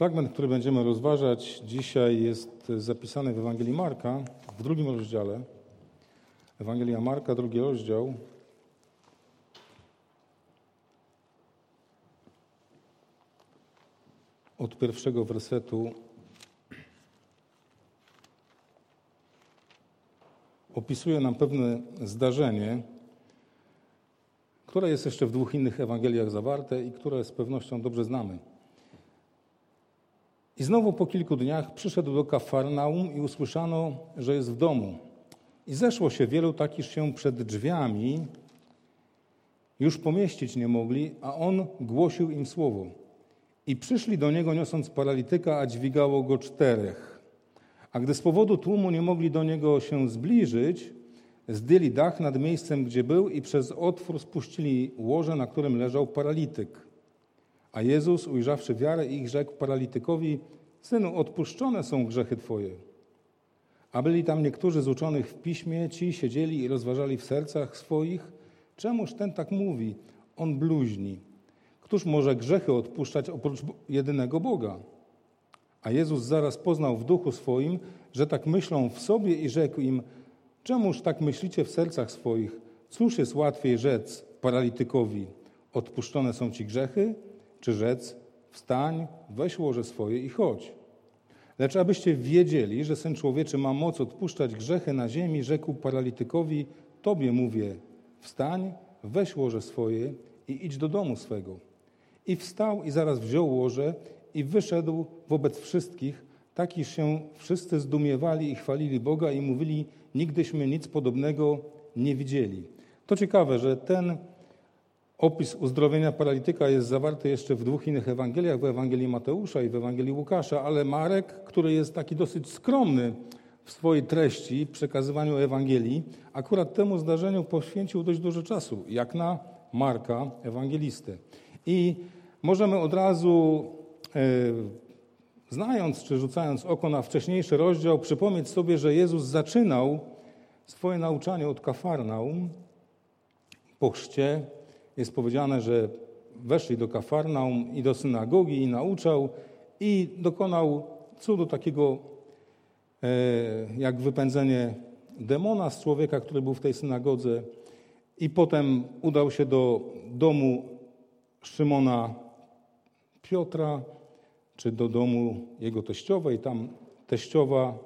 Fragment, który będziemy rozważać dzisiaj, jest zapisany w Ewangelii Marka w drugim rozdziale. Ewangelia Marka, drugi rozdział. Od pierwszego wersetu opisuje nam pewne zdarzenie, które jest jeszcze w dwóch innych Ewangeliach zawarte i które z pewnością dobrze znamy. I znowu po kilku dniach przyszedł do Kafarnaum i usłyszano, że jest w domu. I zeszło się wielu takich się przed drzwiami już pomieścić nie mogli, a on głosił im słowo. I przyszli do niego niosąc paralityka, a dźwigało go czterech. A gdy z powodu tłumu nie mogli do niego się zbliżyć, zdjęli dach nad miejscem, gdzie był i przez otwór spuścili łoże, na którym leżał paralityk. A Jezus, ujrzawszy wiarę ich, rzekł paralitykowi, Synu, odpuszczone są grzechy Twoje. A byli tam niektórzy z uczonych w piśmie, ci siedzieli i rozważali w sercach swoich, czemuż ten tak mówi, on bluźni. Któż może grzechy odpuszczać oprócz jedynego Boga? A Jezus zaraz poznał w duchu swoim, że tak myślą w sobie i rzekł im, czemuż tak myślicie w sercach swoich? Cóż jest łatwiej rzec paralitykowi, odpuszczone są ci grzechy, czy rzec, wstań, weź łoże swoje i chodź. Lecz abyście wiedzieli, że Syn Człowieczy ma moc odpuszczać grzechy na ziemi, rzekł paralitykowi, Tobie mówię, wstań, weź łoże swoje i idź do domu swego. I wstał i zaraz wziął łoże i wyszedł wobec wszystkich, tak iż się wszyscy zdumiewali i chwalili Boga i mówili, nigdyśmy nic podobnego nie widzieli. To ciekawe, że ten Opis uzdrowienia paralityka jest zawarty jeszcze w dwóch innych Ewangeliach, w Ewangelii Mateusza i w Ewangelii Łukasza, ale Marek, który jest taki dosyć skromny w swojej treści, przekazywaniu Ewangelii, akurat temu zdarzeniu poświęcił dość dużo czasu, jak na Marka, ewangelistę. I możemy od razu, e, znając czy rzucając oko na wcześniejszy rozdział, przypomnieć sobie, że Jezus zaczynał swoje nauczanie od Kafarnaum po chrzcie, jest powiedziane, że weszli do Kafarnaum i do synagogi i nauczał i dokonał cudu takiego e, jak wypędzenie demona z człowieka, który był w tej synagodze i potem udał się do domu Szymona Piotra, czy do domu jego teściowej. Tam teściowa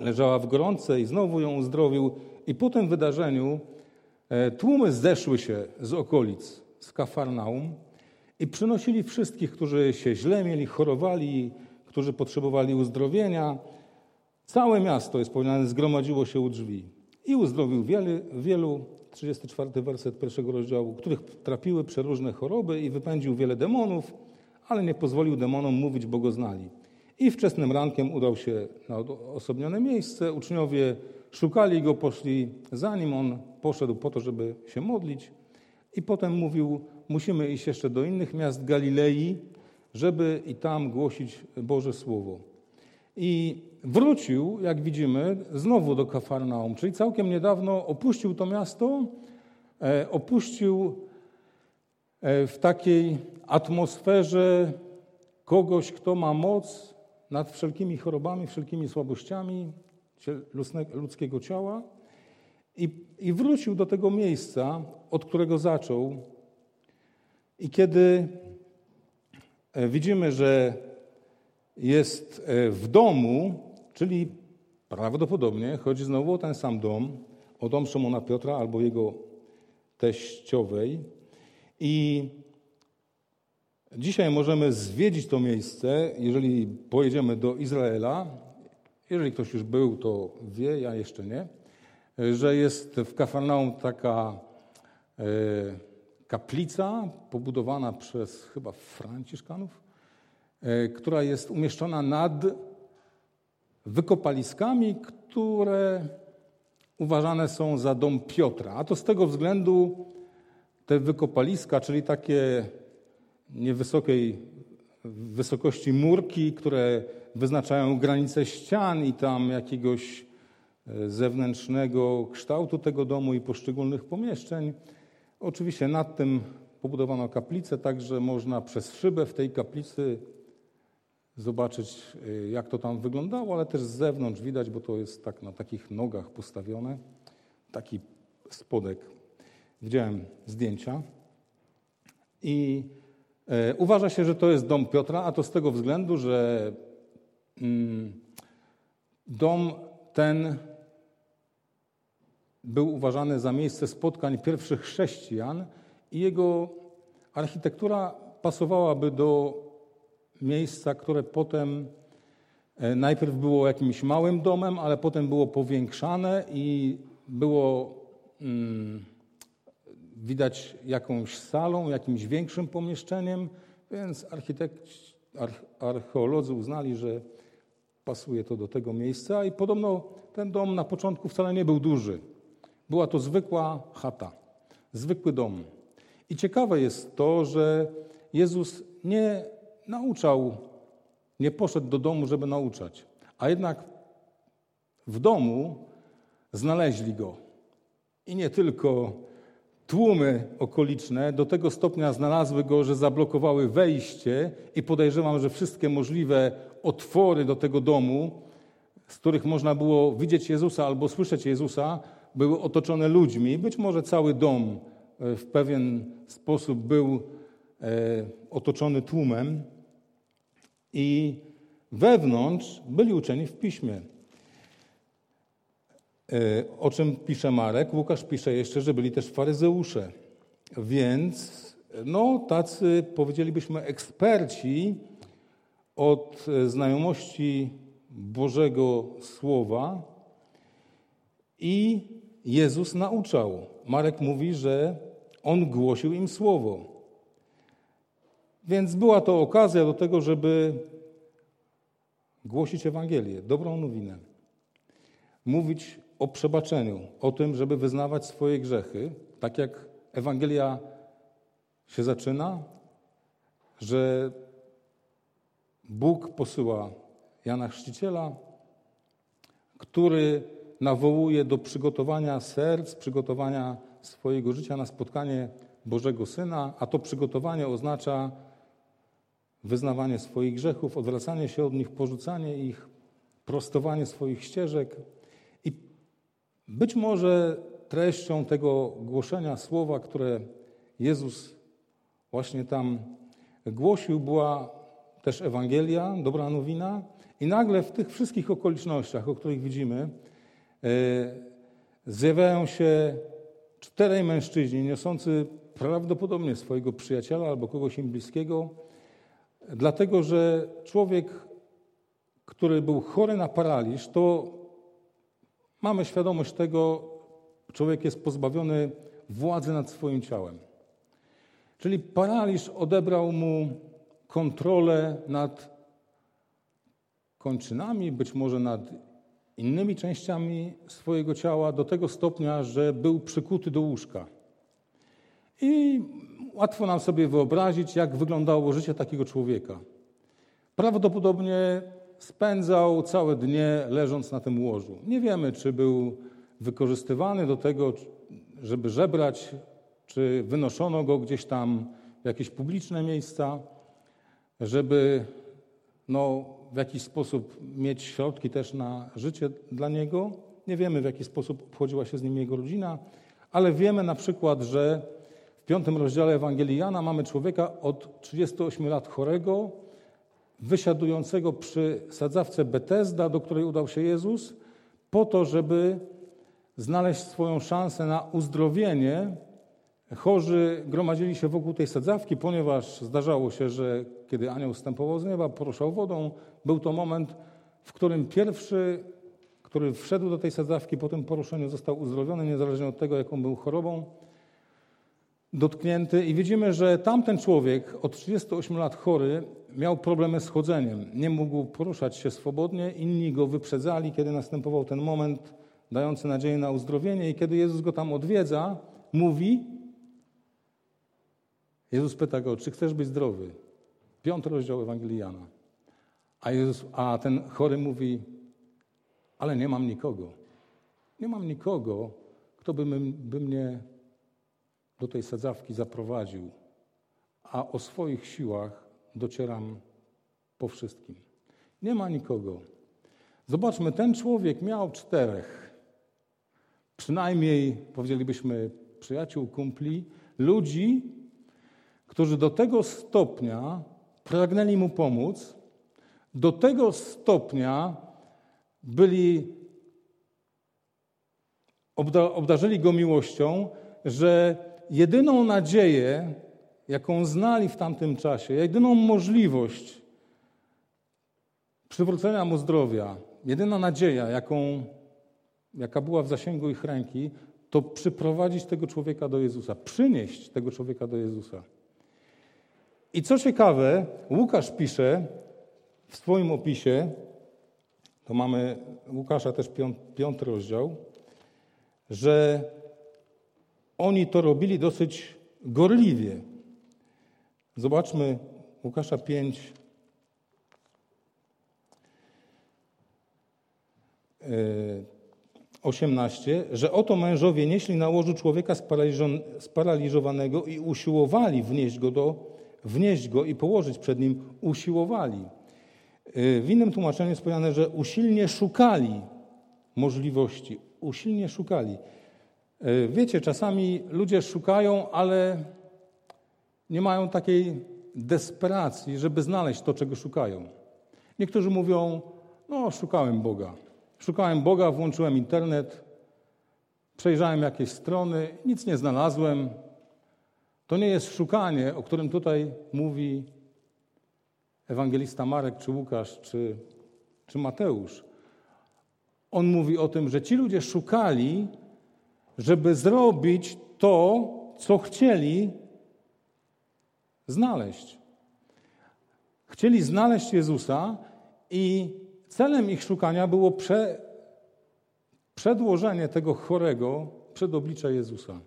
leżała w gorące i znowu ją uzdrowił. I po tym wydarzeniu tłumy zeszły się z okolic, z Kafarnaum i przynosili wszystkich, którzy się źle mieli, chorowali, którzy potrzebowali uzdrowienia. Całe miasto, jest powiedziane, zgromadziło się u drzwi. I uzdrowił wielu, wielu 34 werset pierwszego rozdziału, których trapiły przeróżne choroby i wypędził wiele demonów, ale nie pozwolił demonom mówić, bo go znali. I wczesnym rankiem udał się na osobnione miejsce. Uczniowie Szukali go, poszli za nim, on poszedł po to, żeby się modlić i potem mówił, musimy iść jeszcze do innych miast Galilei, żeby i tam głosić Boże Słowo. I wrócił, jak widzimy, znowu do Kafarnaum, czyli całkiem niedawno opuścił to miasto, e, opuścił e, w takiej atmosferze kogoś, kto ma moc nad wszelkimi chorobami, wszelkimi słabościami, ludzkiego ciała i, i wrócił do tego miejsca, od którego zaczął. I kiedy e, widzimy, że jest e, w domu, czyli prawdopodobnie chodzi znowu o ten sam dom, o dom Szymona Piotra albo jego teściowej. I dzisiaj możemy zwiedzić to miejsce, jeżeli pojedziemy do Izraela, jeżeli ktoś już był, to wie, ja jeszcze nie, że jest w Kafarnaum taka e, kaplica pobudowana przez chyba Franciszkanów, e, która jest umieszczona nad wykopaliskami, które uważane są za dom Piotra. A to z tego względu te wykopaliska, czyli takie niewysokiej wysokości murki, które wyznaczają granice ścian i tam jakiegoś zewnętrznego kształtu tego domu i poszczególnych pomieszczeń. Oczywiście nad tym pobudowano kaplicę, tak że można przez szybę w tej kaplicy zobaczyć, y, jak to tam wyglądało, ale też z zewnątrz widać, bo to jest tak na takich nogach postawione. Taki spodek. Widziałem zdjęcia. I e, uważa się, że to jest dom Piotra, a to z tego względu, że mm, dom ten był uważany za miejsce spotkań pierwszych chrześcijan i jego architektura pasowałaby do miejsca, które potem e, najpierw było jakimś małym domem, ale potem było powiększane i było mm, widać jakąś salą, jakimś większym pomieszczeniem, więc architekci, archeolodzy uznali, że pasuje to do tego miejsca i podobno ten dom na początku wcale nie był duży. Była to zwykła chata, zwykły dom. I ciekawe jest to, że Jezus nie nauczał, nie poszedł do domu, żeby nauczać, a jednak w domu znaleźli go. I nie tylko tłumy okoliczne do tego stopnia znalazły go, że zablokowały wejście i podejrzewam, że wszystkie możliwe otwory do tego domu, z których można było widzieć Jezusa albo słyszeć Jezusa, były otoczone ludźmi. Być może cały dom e, w pewien sposób był e, otoczony tłumem i wewnątrz byli uczeni w piśmie. E, o czym pisze Marek? Łukasz pisze jeszcze, że byli też faryzeusze. Więc no, tacy powiedzielibyśmy eksperci od znajomości Bożego Słowa i Jezus nauczał. Marek mówi, że on głosił im słowo. Więc była to okazja do tego, żeby głosić Ewangelię, dobrą nowinę. Mówić o przebaczeniu, o tym, żeby wyznawać swoje grzechy, tak jak Ewangelia się zaczyna, że Bóg posyła Jana Chrzciciela, który nawołuje do przygotowania serc, przygotowania swojego życia na spotkanie Bożego Syna, a to przygotowanie oznacza wyznawanie swoich grzechów, odwracanie się od nich, porzucanie ich, prostowanie swoich ścieżek. I być może treścią tego głoszenia słowa, które Jezus właśnie tam głosił, była też Ewangelia, dobra nowina. I nagle w tych wszystkich okolicznościach, o których widzimy, zjawiają się czterej mężczyźni niosący prawdopodobnie swojego przyjaciela albo kogoś im bliskiego, dlatego że człowiek, który był chory na paraliż, to mamy świadomość tego, człowiek jest pozbawiony władzy nad swoim ciałem. Czyli paraliż odebrał mu kontrolę nad kończynami, być może nad innymi częściami swojego ciała do tego stopnia, że był przykuty do łóżka. I łatwo nam sobie wyobrazić, jak wyglądało życie takiego człowieka. Prawdopodobnie spędzał całe dnie leżąc na tym łożu. Nie wiemy, czy był wykorzystywany do tego, żeby żebrać, czy wynoszono go gdzieś tam w jakieś publiczne miejsca, żeby no, w jakiś sposób mieć środki też na życie dla niego. Nie wiemy, w jaki sposób obchodziła się z nim jego rodzina, ale wiemy na przykład, że w piątym rozdziale Ewangelii Jana mamy człowieka od 38 lat chorego, wysiadującego przy sadzawce Betesda, do której udał się Jezus, po to, żeby znaleźć swoją szansę na uzdrowienie Chorzy gromadzili się wokół tej sadzawki, ponieważ zdarzało się, że kiedy anioł wstępował z nieba, poruszał wodą, był to moment, w którym pierwszy, który wszedł do tej sadzawki po tym poruszeniu, został uzdrowiony, niezależnie od tego, jaką był chorobą dotknięty. I widzimy, że tamten człowiek od 38 lat chory miał problemy z chodzeniem. Nie mógł poruszać się swobodnie. Inni go wyprzedzali, kiedy następował ten moment dający nadzieję na uzdrowienie. I kiedy Jezus go tam odwiedza, mówi, Jezus pyta go, czy chcesz być zdrowy? Piąty rozdział Ewangelii Jana. A, Jezus, a ten chory mówi, ale nie mam nikogo. Nie mam nikogo, kto by, by mnie do tej sadzawki zaprowadził, a o swoich siłach docieram po wszystkim. Nie ma nikogo. Zobaczmy, ten człowiek miał czterech, przynajmniej powiedzielibyśmy przyjaciół, kumpli, ludzi, którzy do tego stopnia pragnęli mu pomóc, do tego stopnia byli, obda, obdarzyli go miłością, że jedyną nadzieję, jaką znali w tamtym czasie, jedyną możliwość przywrócenia mu zdrowia, jedyna nadzieja, jaką, jaka była w zasięgu ich ręki, to przyprowadzić tego człowieka do Jezusa, przynieść tego człowieka do Jezusa. I co ciekawe, Łukasz pisze w swoim opisie, to mamy Łukasza też piąty rozdział, że oni to robili dosyć gorliwie. Zobaczmy Łukasza 5, 18, że oto mężowie nieśli na łożu człowieka sparaliżowanego i usiłowali wnieść go, do, wnieść go i położyć przed nim, usiłowali. Y, w innym tłumaczeniu jest powiedziane, że usilnie szukali możliwości, usilnie szukali. Y, wiecie, czasami ludzie szukają, ale nie mają takiej desperacji, żeby znaleźć to, czego szukają. Niektórzy mówią, no szukałem Boga. Szukałem Boga, włączyłem internet, przejrzałem jakieś strony, nic nie znalazłem. To nie jest szukanie, o którym tutaj mówi ewangelista Marek, czy Łukasz, czy, czy Mateusz. On mówi o tym, że ci ludzie szukali, żeby zrobić to, co chcieli znaleźć. Chcieli znaleźć Jezusa i Celem ich szukania było prze, przedłożenie tego chorego przed oblicze Jezusa.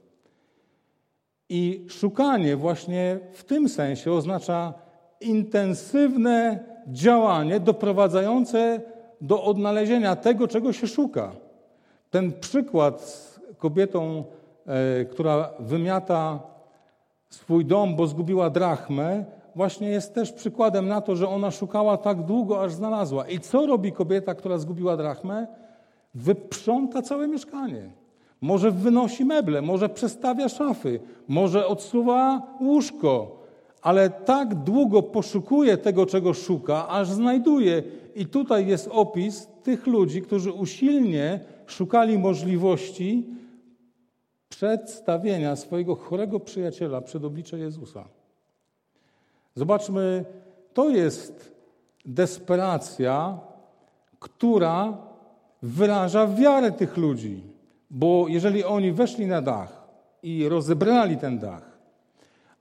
I szukanie właśnie w tym sensie oznacza intensywne działanie doprowadzające do odnalezienia tego, czego się szuka. Ten przykład z kobietą, e, która wymiata swój dom, bo zgubiła drachmę, właśnie jest też przykładem na to, że ona szukała tak długo, aż znalazła. I co robi kobieta, która zgubiła drachmę? Wyprząta całe mieszkanie. Może wynosi meble, może przestawia szafy, może odsuwa łóżko, ale tak długo poszukuje tego, czego szuka, aż znajduje. I tutaj jest opis tych ludzi, którzy usilnie szukali możliwości przedstawienia swojego chorego przyjaciela przed oblicze Jezusa. Zobaczmy, to jest desperacja, która wyraża wiarę tych ludzi. Bo jeżeli oni weszli na dach i rozebrali ten dach,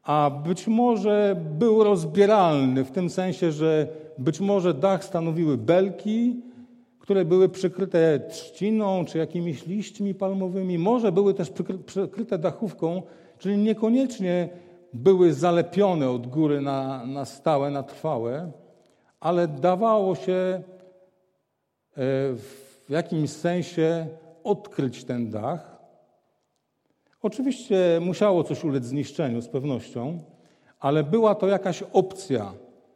a być może był rozbieralny w tym sensie, że być może dach stanowiły belki, które były przykryte trzciną czy jakimiś liśćmi palmowymi, może były też przykryte dachówką, czyli niekoniecznie były zalepione od góry na, na stałe, na trwałe, ale dawało się e, w jakimś sensie odkryć ten dach. Oczywiście musiało coś ulec zniszczeniu z pewnością, ale była to jakaś opcja,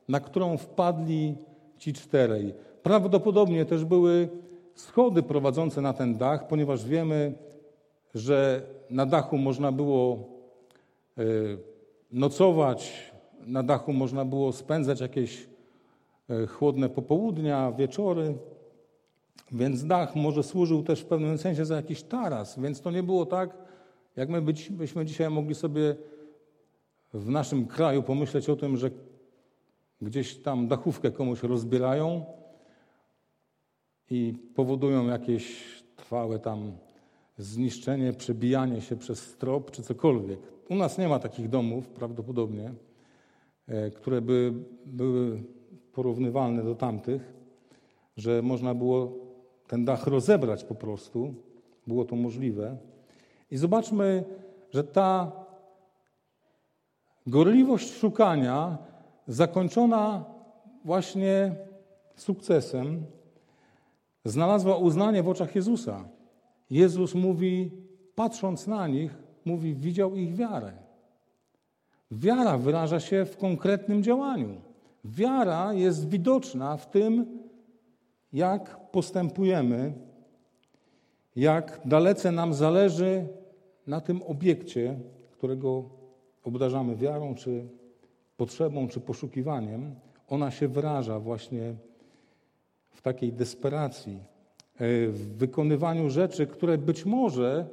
na którą wpadli ci czterej. Prawdopodobnie też były schody prowadzące na ten dach, ponieważ wiemy, że na dachu można było e, nocować, na dachu można było spędzać jakieś e, chłodne popołudnia, wieczory, więc dach może służył też w pewnym sensie za jakiś taras, więc to nie było tak, jak my byśmy dzisiaj mogli sobie w naszym kraju pomyśleć o tym, że gdzieś tam dachówkę komuś rozbierają i powodują jakieś trwałe tam zniszczenie, przebijanie się przez strop czy cokolwiek. U nas nie ma takich domów prawdopodobnie, e, które by były porównywalne do tamtych, że można było ten dach rozebrać po prostu. Było to możliwe. I zobaczmy, że ta gorliwość szukania, zakończona właśnie sukcesem, znalazła uznanie w oczach Jezusa. Jezus mówi, patrząc na nich, mówi, widział ich wiarę. Wiara wyraża się w konkretnym działaniu. Wiara jest widoczna w tym, jak postępujemy, jak dalece nam zależy na tym obiekcie, którego obdarzamy wiarą, czy potrzebą, czy poszukiwaniem. Ona się wyraża właśnie w takiej desperacji, e, w wykonywaniu rzeczy, które być może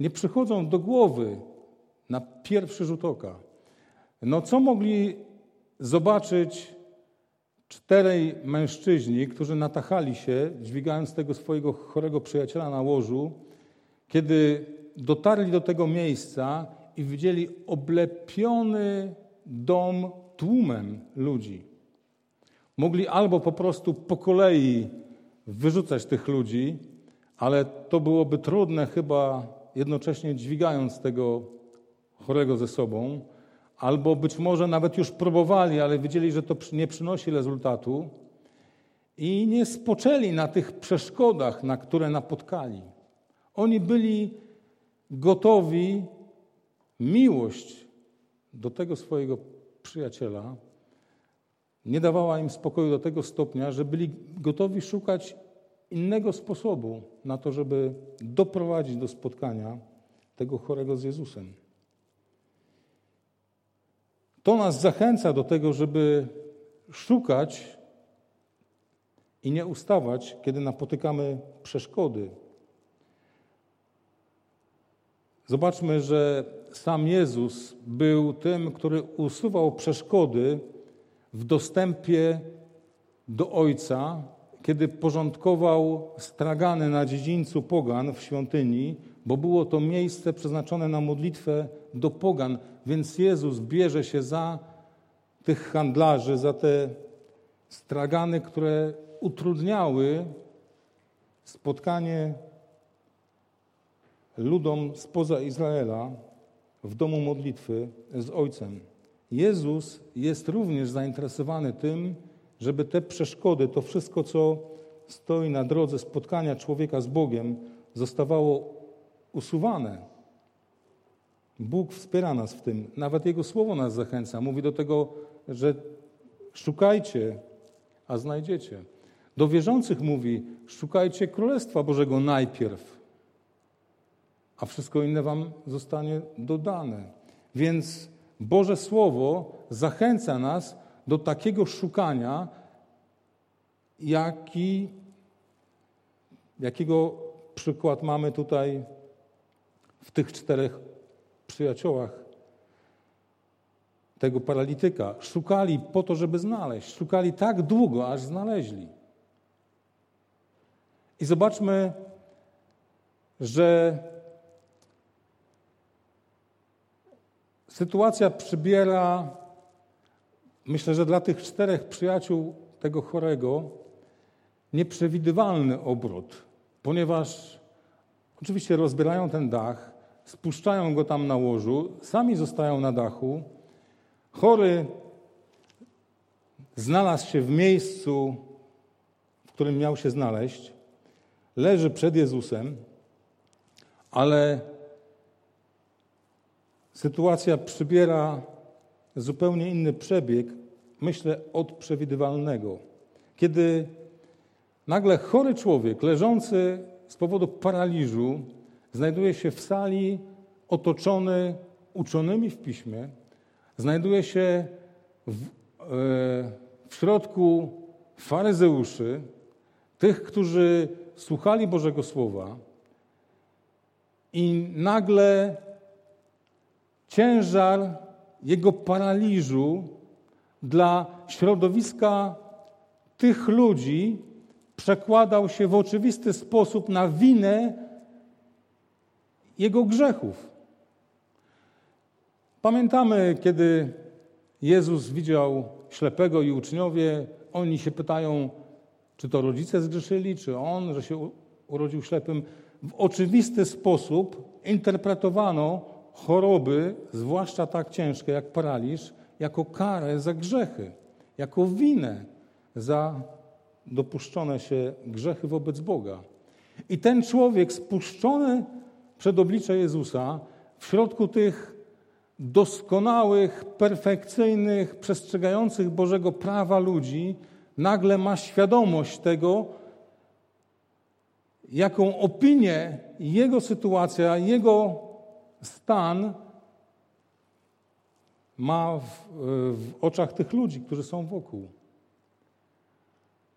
nie przychodzą do głowy na pierwszy rzut oka. No co mogli zobaczyć czterej mężczyźni, którzy natachali się, dźwigając tego swojego chorego przyjaciela na łożu, kiedy dotarli do tego miejsca i widzieli oblepiony dom tłumem ludzi. Mogli albo po prostu po kolei wyrzucać tych ludzi, ale to byłoby trudne chyba jednocześnie dźwigając tego chorego ze sobą, albo być może nawet już próbowali, ale widzieli, że to nie przynosi rezultatu i nie spoczęli na tych przeszkodach, na które napotkali. Oni byli gotowi miłość do tego swojego przyjaciela nie dawała im spokoju do tego stopnia, że byli gotowi szukać innego sposobu na to, żeby doprowadzić do spotkania tego chorego z Jezusem. To nas zachęca do tego, żeby szukać i nie ustawać, kiedy napotykamy przeszkody. Zobaczmy, że sam Jezus był tym, który usuwał przeszkody w dostępie do Ojca, kiedy porządkował stragany na dziedzińcu pogan w świątyni, bo było to miejsce przeznaczone na modlitwę do pogan, więc Jezus bierze się za tych handlarzy, za te stragany, które utrudniały spotkanie ludom spoza Izraela w domu modlitwy z Ojcem. Jezus jest również zainteresowany tym, żeby te przeszkody, to wszystko, co stoi na drodze spotkania człowieka z Bogiem, zostawało usuwane. Bóg wspiera nas w tym. Nawet Jego Słowo nas zachęca. Mówi do tego, że szukajcie, a znajdziecie. Do wierzących mówi, szukajcie Królestwa Bożego najpierw, a wszystko inne wam zostanie dodane. Więc Boże Słowo zachęca nas do takiego szukania, jaki, jakiego przykład mamy tutaj w tych czterech przyjaciołach tego paralityka. Szukali po to, żeby znaleźć. Szukali tak długo, aż znaleźli. I zobaczmy, że sytuacja przybiera, myślę, że dla tych czterech przyjaciół tego chorego, nieprzewidywalny obrót, ponieważ oczywiście rozbierają ten dach, spuszczają go tam na łożu, sami zostają na dachu. Chory znalazł się w miejscu, w którym miał się znaleźć, leży przed Jezusem, ale sytuacja przybiera zupełnie inny przebieg, myślę, od przewidywalnego. Kiedy nagle chory człowiek, leżący z powodu paraliżu, znajduje się w sali otoczony uczonymi w piśmie, znajduje się w, e, w środku faryzeuszy, tych, którzy słuchali Bożego Słowa i nagle ciężar jego paraliżu dla środowiska tych ludzi przekładał się w oczywisty sposób na winę jego grzechów. Pamiętamy, kiedy Jezus widział ślepego i uczniowie, oni się pytają, czy to rodzice zgrzeszyli, czy on, że się urodził ślepym. W oczywisty sposób interpretowano choroby, zwłaszcza tak ciężkie jak paraliż, jako karę za grzechy, jako winę za dopuszczone się grzechy wobec Boga. I ten człowiek spuszczony przed oblicze Jezusa, w środku tych doskonałych, perfekcyjnych, przestrzegających Bożego prawa ludzi nagle ma świadomość tego, jaką opinię jego sytuacja, jego stan ma w, w, oczach tych ludzi, którzy są wokół.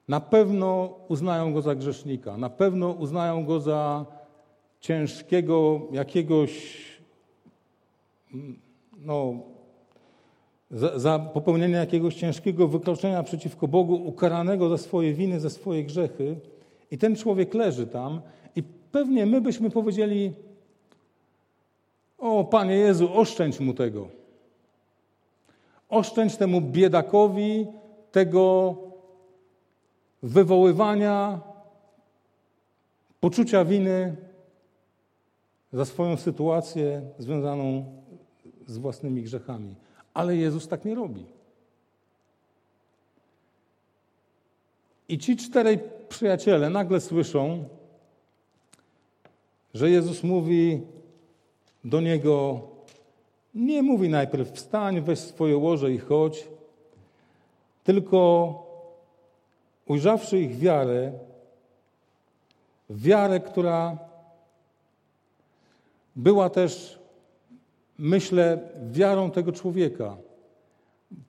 Na pewno uznają go za grzesznika, na pewno uznają go za ciężkiego jakiegoś, no, za, za popełnienie jakiegoś ciężkiego wykroczenia przeciwko Bogu, ukaranego za swoje winy, za swoje grzechy. I ten człowiek leży tam, i pewnie my byśmy powiedzieli: O, Panie Jezu, oszczędź mu tego. Oszczędź temu biedakowi tego wywoływania poczucia winy za swoją sytuację związaną z własnymi grzechami. Ale Jezus tak nie robi. I ci czterej przyjaciele nagle słyszą, że Jezus mówi do niego, nie mówi najpierw wstań, weź swoje łoże i chodź, tylko ujrzawszy ich wiarę, wiarę, która była też, myślę, wiarą tego człowieka,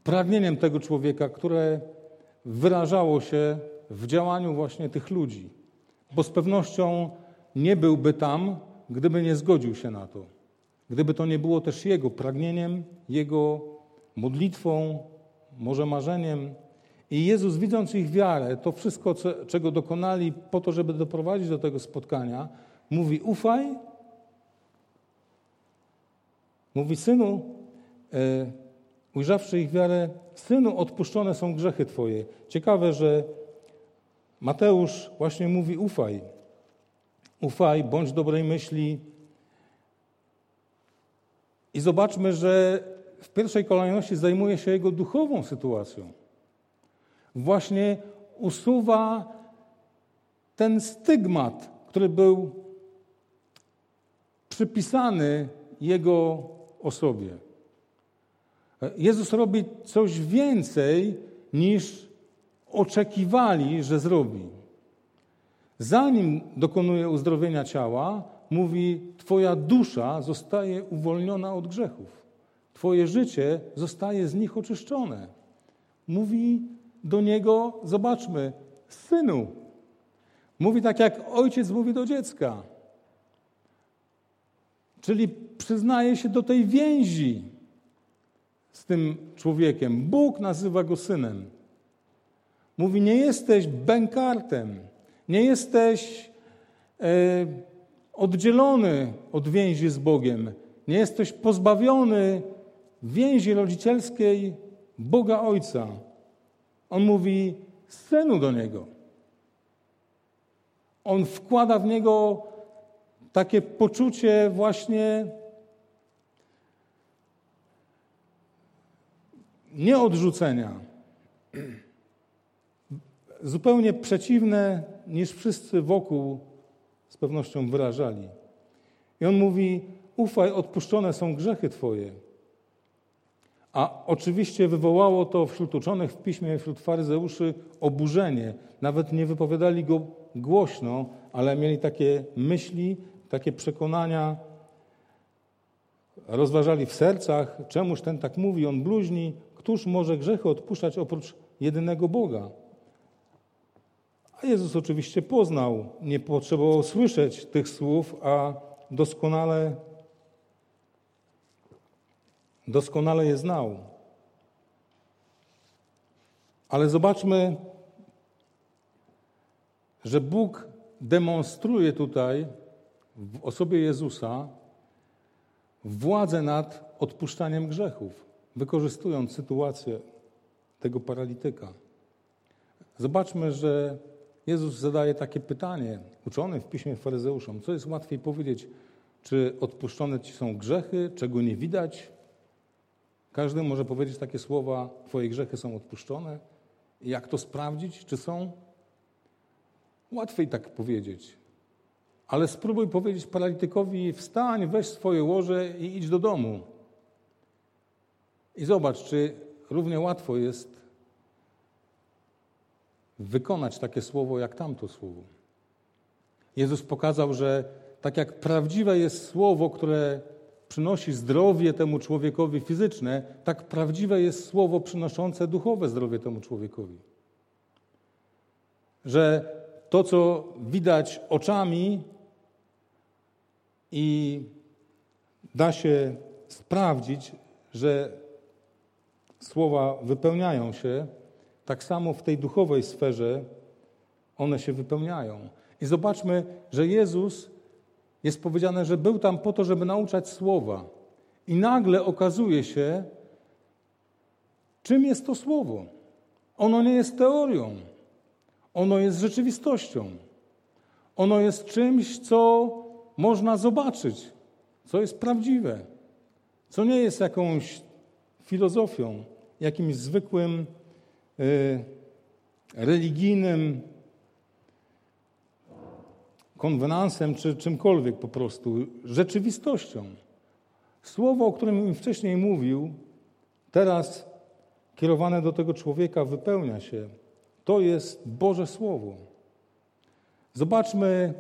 pragnieniem tego człowieka, które wyrażało się w działaniu właśnie tych ludzi. Bo z pewnością nie byłby tam, gdyby nie zgodził się na to. Gdyby to nie było też jego pragnieniem, jego modlitwą, może marzeniem. I Jezus, widząc ich wiarę, to wszystko, czego dokonali po to, żeby doprowadzić do tego spotkania, mówi: Ufaj. Mówi, synu, e, ujrzawszy ich wiarę, synu, odpuszczone są grzechy Twoje. Ciekawe, że Mateusz właśnie mówi: ufaj. Ufaj, bądź dobrej myśli. I zobaczmy, że w pierwszej kolejności zajmuje się jego duchową sytuacją. Właśnie usuwa ten stygmat, który był przypisany jego osobie. Jezus robi coś więcej niż oczekiwali, że zrobi. Zanim dokonuje uzdrowienia ciała, mówi: Twoja dusza zostaje uwolniona od grzechów. Twoje życie zostaje z nich oczyszczone. Mówi do niego: Zobaczmy, synu. Mówi tak, jak ojciec mówi do dziecka. Czyli przyznaje się do tej więzi z tym człowiekiem. Bóg nazywa go synem. Mówi: Nie jesteś bękartem, nie jesteś e, oddzielony od więzi z Bogiem, nie jesteś pozbawiony więzi rodzicielskiej Boga Ojca. On mówi synu do niego. On wkłada w niego takie poczucie właśnie nieodrzucenia zupełnie przeciwne niż wszyscy wokół z pewnością wyrażali. I on mówi: Ufaj, odpuszczone są grzechy Twoje. A oczywiście wywołało to wśród uczonych w piśmie, wśród faryzeuszy oburzenie. Nawet nie wypowiadali go głośno, ale mieli takie myśli, takie przekonania. Rozważali w sercach, czemuż ten tak mówi, on bluźni. Któż może grzechy odpuszczać oprócz jedynego Boga? A Jezus oczywiście poznał, nie potrzebował słyszeć tych słów, a doskonale, doskonale je znał. Ale zobaczmy, że Bóg demonstruje tutaj w osobie Jezusa władzę nad odpuszczaniem grzechów, wykorzystując sytuację tego paralityka. Zobaczmy, że Jezus zadaje takie pytanie uczonym w piśmie faryzeuszom. Co jest łatwiej powiedzieć? Czy odpuszczone ci są grzechy, czego nie widać? Każdy może powiedzieć takie słowa: Twoje grzechy są odpuszczone. Jak to sprawdzić, czy są? Łatwiej tak powiedzieć. Ale spróbuj powiedzieć paralitykowi: Wstań, weź swoje łoże i idź do domu. I zobacz, czy równie łatwo jest wykonać takie słowo jak tamto słowo. Jezus pokazał, że tak jak prawdziwe jest słowo, które przynosi zdrowie temu człowiekowi fizyczne, tak prawdziwe jest słowo przynoszące duchowe zdrowie temu człowiekowi. Że to, co widać oczami i da się sprawdzić, że słowa wypełniają się, tak samo w tej duchowej sferze one się wypełniają. I zobaczmy, że Jezus jest powiedziane, że był tam po to, żeby nauczać słowa. I nagle okazuje się, czym jest to słowo. Ono nie jest teorią, ono jest rzeczywistością. Ono jest czymś, co można zobaczyć, co jest prawdziwe, co nie jest jakąś filozofią, jakimś zwykłym y, religijnym konwenansem czy czymkolwiek po prostu, rzeczywistością. Słowo, o którym wcześniej mówił, teraz kierowane do tego człowieka wypełnia się. To jest Boże Słowo. Zobaczmy,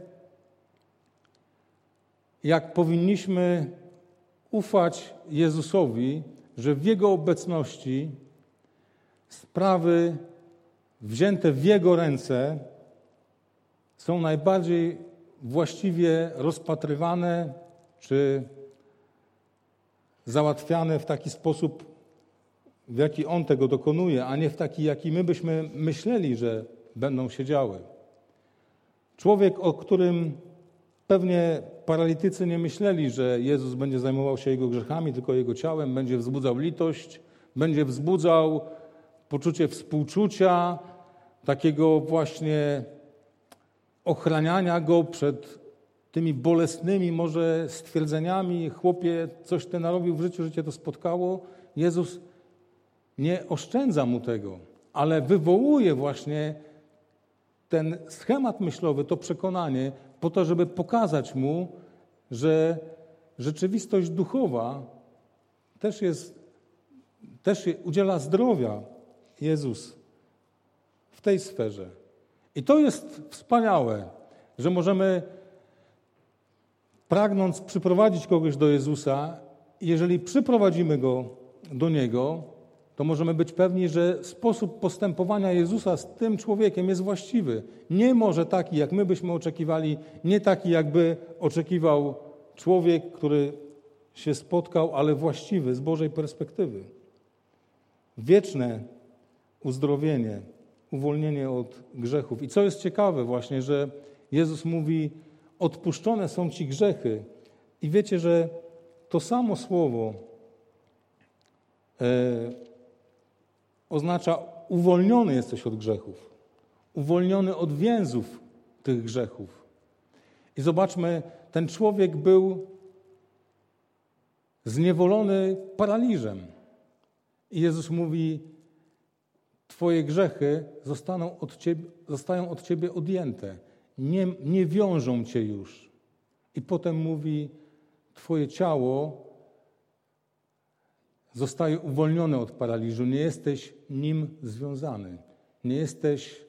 jak powinniśmy ufać Jezusowi, że w Jego obecności sprawy wzięte w Jego ręce są najbardziej właściwie rozpatrywane czy załatwiane w taki sposób, w jaki On tego dokonuje, a nie w taki, jaki my byśmy myśleli, że będą się działy. Człowiek, o którym pewnie paralitycy nie myśleli, że Jezus będzie zajmował się jego grzechami, tylko jego ciałem, będzie wzbudzał litość, będzie wzbudzał poczucie współczucia, takiego właśnie ochraniania go przed tymi bolesnymi może stwierdzeniami, chłopie, coś ty narobił w życiu, że cię to spotkało. Jezus nie oszczędza mu tego, ale wywołuje właśnie ten schemat myślowy, to przekonanie, po to, żeby pokazać mu, że rzeczywistość duchowa też jest, też udziela zdrowia Jezus w tej sferze. I to jest wspaniałe, że możemy pragnąc przyprowadzić kogoś do Jezusa, jeżeli przyprowadzimy go do Niego, to możemy być pewni, że sposób postępowania Jezusa z tym człowiekiem jest właściwy. Nie może taki, jak my byśmy oczekiwali, nie taki, jakby oczekiwał człowiek, który się spotkał, ale właściwy z Bożej perspektywy. Wieczne uzdrowienie uwolnienie od grzechów. I co jest ciekawe właśnie, że Jezus mówi, odpuszczone są ci grzechy. I wiecie, że to samo słowo e, oznacza uwolniony jesteś od grzechów, uwolniony od więzów tych grzechów. I zobaczmy, ten człowiek był zniewolony paraliżem. I Jezus mówi: Twoje grzechy zostaną od ciebie, zostają od Ciebie odjęte. Nie, nie wiążą Cię już. I potem mówi, Twoje ciało zostaje uwolnione od paraliżu. Nie jesteś nim związany. Nie jesteś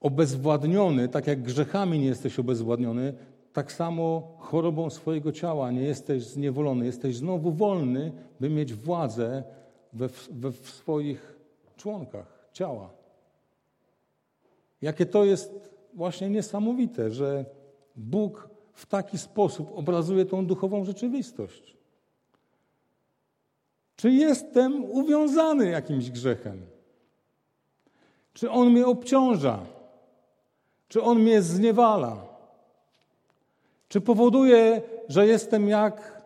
obezwładniony, tak jak grzechami nie jesteś obezwładniony, tak samo chorobą swojego ciała nie jesteś zniewolony. Jesteś znowu wolny, by mieć władzę we, we w swoich członkach ciała. Jakie to jest właśnie niesamowite, że Bóg w taki sposób obrazuje tą duchową rzeczywistość. Czy jestem uwiązany jakimś grzechem? Czy on mnie obciąża? Czy on mnie zniewala? Czy powoduje, że jestem jak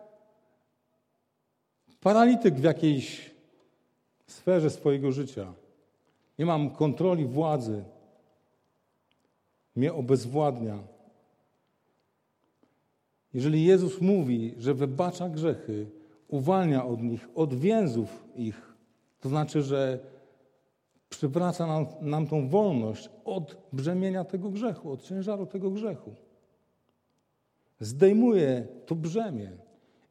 paralityk w jakiejś sferze swojego życia. Nie mam kontroli władzy. Mnie obezwładnia. Jeżeli Jezus mówi, że wybacza grzechy, uwalnia od nich, od więzów ich, to znaczy, że przywraca nam, nam tą wolność od brzemienia tego grzechu, od ciężaru tego grzechu. Zdejmuje to brzemię.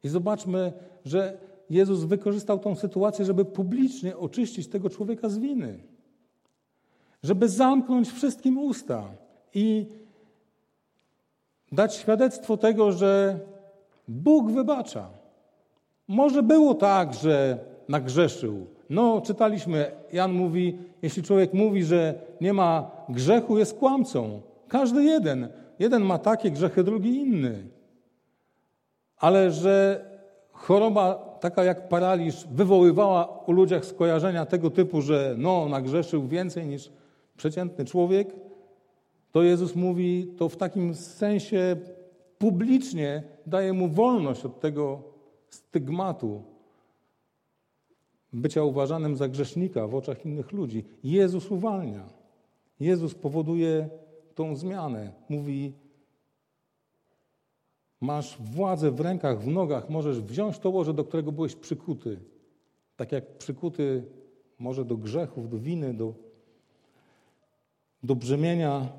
I zobaczmy, że Jezus wykorzystał tą sytuację, żeby publicznie oczyścić tego człowieka z winy. Żeby zamknąć wszystkim usta i dać świadectwo tego, że Bóg wybacza. Może było tak, że nagrzeszył. No, czytaliśmy, Jan mówi, jeśli człowiek mówi, że nie ma grzechu, jest kłamcą. Każdy jeden. Jeden ma takie grzechy, drugi inny. Ale że choroba taka jak paraliż wywoływała u ludziach skojarzenia tego typu, że no, nagrzeszył więcej niż przeciętny człowiek, to Jezus mówi to w takim sensie publicznie daje mu wolność od tego stygmatu bycia uważanym za grzesznika w oczach innych ludzi. Jezus uwalnia. Jezus powoduje tą zmianę. Mówi: Masz władzę w rękach, w nogach, możesz wziąć to łoże, do którego byłeś przykuty. Tak jak przykuty może do grzechów, do winy, do, do brzemienia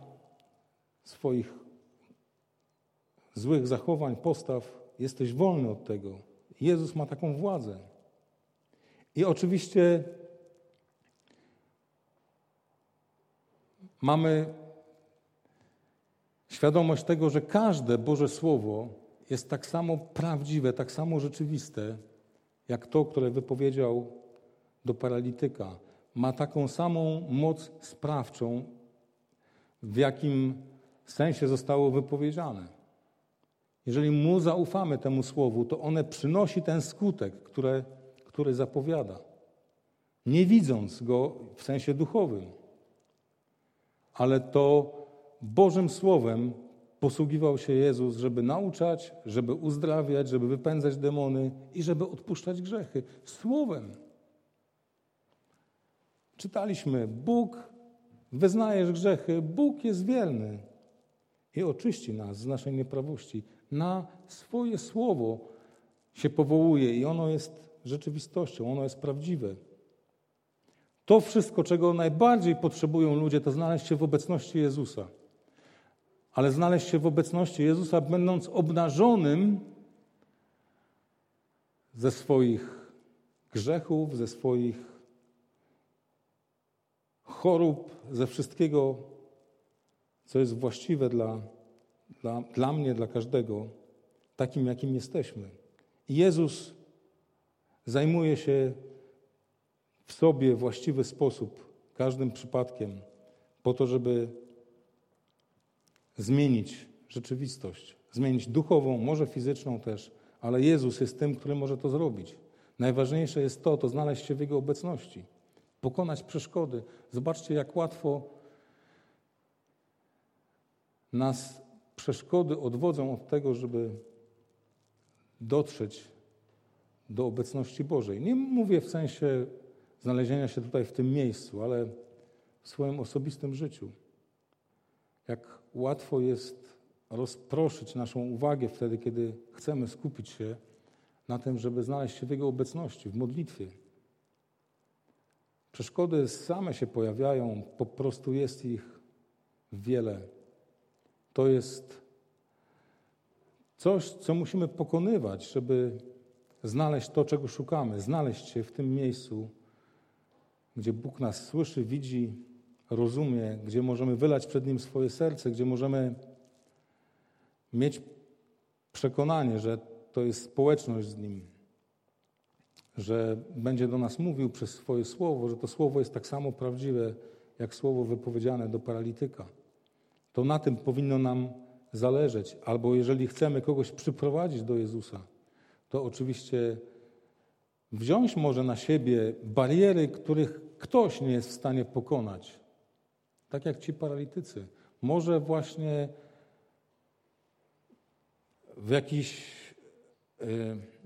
swoich złych zachowań, postaw, jesteś wolny od tego. Jezus ma taką władzę. I oczywiście mamy świadomość tego, że każde Boże Słowo jest tak samo prawdziwe, tak samo rzeczywiste, jak to, które wypowiedział do paralityka. Ma taką samą moc sprawczą, w jakim sensie zostało wypowiedziane. Jeżeli mu zaufamy temu słowu, to one przynosi ten skutek, które, który zapowiada, nie widząc go w sensie duchowym. Ale to Bożym Słowem posługiwał się Jezus, żeby nauczać, żeby uzdrawiać, żeby wypędzać demony i żeby odpuszczać grzechy. Słowem. Czytaliśmy, Bóg, wyznajesz grzechy, Bóg jest wierny i oczyści nas z naszej nieprawości. Na swoje słowo się powołuje i ono jest rzeczywistością, ono jest prawdziwe. To wszystko, czego najbardziej potrzebują ludzie, to znaleźć się w obecności Jezusa. Ale znaleźć się w obecności Jezusa, będąc obnażonym ze swoich grzechów, ze swoich chorób, ze wszystkiego, co jest właściwe dla, dla, dla mnie, dla każdego, takim, jakim jesteśmy. I Jezus zajmuje się w sobie właściwy sposób, każdym przypadkiem, po to, żeby zmienić rzeczywistość, zmienić duchową, może fizyczną też, ale Jezus jest tym, który może to zrobić. Najważniejsze jest to, to znaleźć się w Jego obecności, pokonać przeszkody. Zobaczcie, jak łatwo nas przeszkody odwodzą od tego, żeby dotrzeć do obecności Bożej. Nie mówię w sensie znalezienia się tutaj w tym miejscu, ale w swoim osobistym życiu. Jak łatwo jest rozproszyć naszą uwagę wtedy, kiedy chcemy skupić się na tym, żeby znaleźć się w Jego obecności, w modlitwie. Przeszkody same się pojawiają, po prostu jest ich wiele. To jest coś, co musimy pokonywać, żeby znaleźć to, czego szukamy, znaleźć się w tym miejscu, gdzie Bóg nas słyszy, widzi, rozumie, gdzie możemy wylać przed Nim swoje serce, gdzie możemy mieć przekonanie, że to jest społeczność z Nim, że będzie do nas mówił przez swoje słowo, że to słowo jest tak samo prawdziwe, jak słowo wypowiedziane do paralityka. To na tym powinno nam zależeć. Albo jeżeli chcemy kogoś przyprowadzić do Jezusa, to oczywiście wziąć może na siebie bariery, których ktoś nie jest w stanie pokonać. Tak jak ci paralitycy. Może właśnie w jakiś e,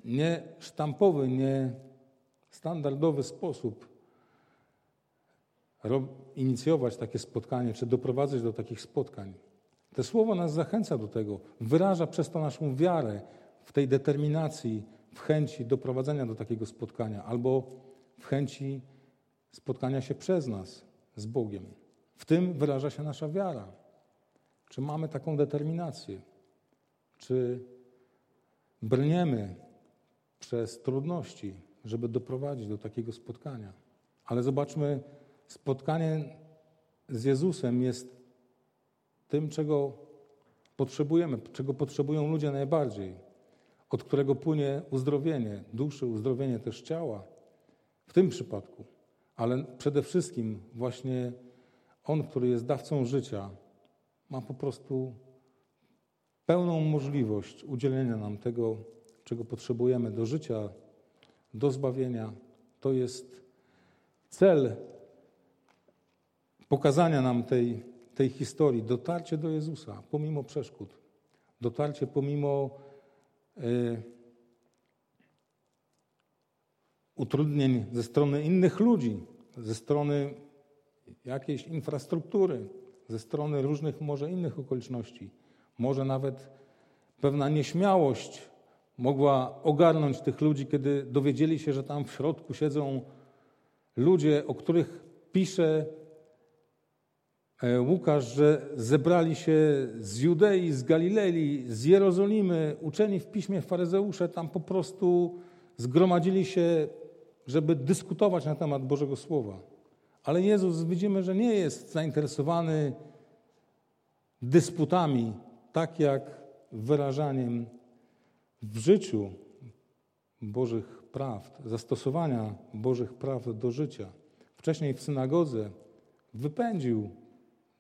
niesztampowy, niestandardowy sposób inicjować takie spotkanie, czy doprowadzać do takich spotkań. Te słowo nas zachęca do tego, wyraża przez to naszą wiarę w tej determinacji, w chęci doprowadzenia do takiego spotkania, albo w chęci spotkania się przez nas z Bogiem. W tym wyraża się nasza wiara. Czy mamy taką determinację? Czy brniemy przez trudności, żeby doprowadzić do takiego spotkania. Ale zobaczmy, spotkanie z Jezusem jest tym, czego potrzebujemy, czego potrzebują ludzie najbardziej, od którego płynie uzdrowienie duszy, uzdrowienie też ciała, w tym przypadku. Ale przede wszystkim właśnie On, który jest dawcą życia, ma po prostu pełną możliwość udzielenia nam tego, czego potrzebujemy do życia, do zbawienia. To jest cel pokazania nam tej, tej historii, dotarcie do Jezusa pomimo przeszkód, dotarcie pomimo y, utrudnień ze strony innych ludzi, ze strony jakiejś infrastruktury, ze strony różnych może innych okoliczności. Może nawet pewna nieśmiałość mogła ogarnąć tych ludzi, kiedy dowiedzieli się, że tam w środku siedzą ludzie, o których pisze e, Łukasz, że zebrali się z Judei, z Galilei, z Jerozolimy, uczeni w piśmie faryzeusze, tam po prostu zgromadzili się, żeby dyskutować na temat Bożego Słowa. Ale Jezus widzimy, że nie jest zainteresowany dysputami, tak jak wyrażaniem w życiu Bożych praw, zastosowania Bożych praw do życia. Wcześniej w synagodze wypędził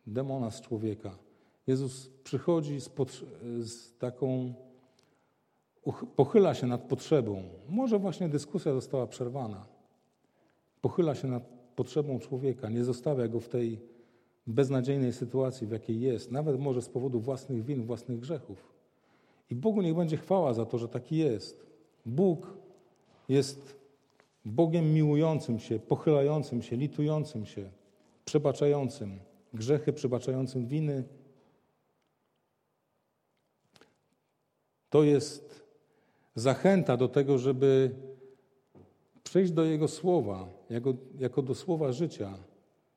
demona z człowieka. Jezus przychodzi z, z taką, pochyla się nad potrzebą. Może właśnie dyskusja została przerwana. Pochyla się nad potrzebą człowieka, nie zostawia go w tej beznadziejnej sytuacji, w jakiej jest, nawet może z powodu własnych win, własnych grzechów. I Bogu niech będzie chwała za to, że taki jest. Bóg jest Bogiem miłującym się, pochylającym się, litującym się, przebaczającym grzechy, przebaczającym winy. To jest zachęta do tego, żeby przejść do Jego słowa, jako, jako do słowa życia,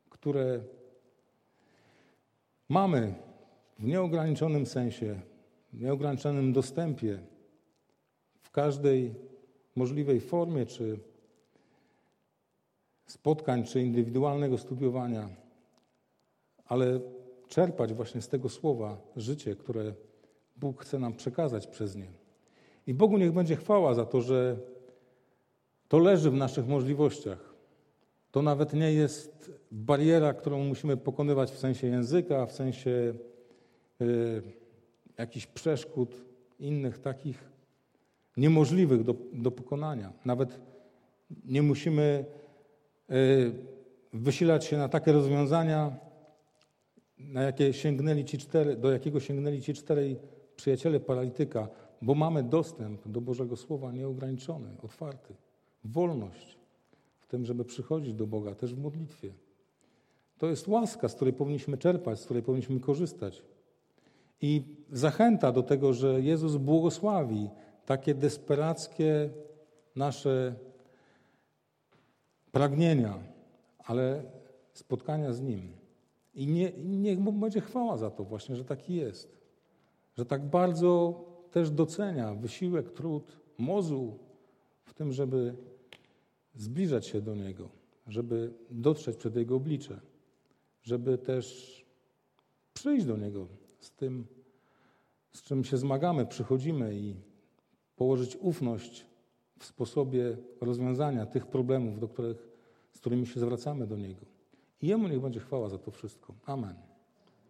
które mamy w nieograniczonym sensie w nieograniczonym dostępie, w każdej możliwej formie, czy spotkań, czy indywidualnego studiowania, ale czerpać właśnie z tego słowa życie, które Bóg chce nam przekazać przez nie. I Bogu niech będzie chwała za to, że to leży w naszych możliwościach. To nawet nie jest bariera, którą musimy pokonywać w sensie języka, w sensie. Yy, jakichś przeszkód, innych takich niemożliwych do, do pokonania. Nawet nie musimy e, wysilać się na takie rozwiązania, na jakie sięgnęli ci cztery, do jakiego sięgnęli ci czterej przyjaciele paralityka, bo mamy dostęp do Bożego Słowa nieograniczony, otwarty. Wolność w tym, żeby przychodzić do Boga, też w modlitwie. To jest łaska, z której powinniśmy czerpać, z której powinniśmy korzystać. I zachęta do tego, że Jezus błogosławi takie desperackie nasze pragnienia, ale spotkania z Nim. I nie, niech Mu będzie chwała za to właśnie, że taki jest. Że tak bardzo też docenia wysiłek, trud, mozu w tym, żeby zbliżać się do Niego, żeby dotrzeć przed Jego oblicze, żeby też przyjść do Niego z tym, z czym się zmagamy, przychodzimy i położyć ufność w sposobie rozwiązania tych problemów, do których, z którymi się zwracamy do Niego. I Jemu niech będzie chwała za to wszystko. Amen.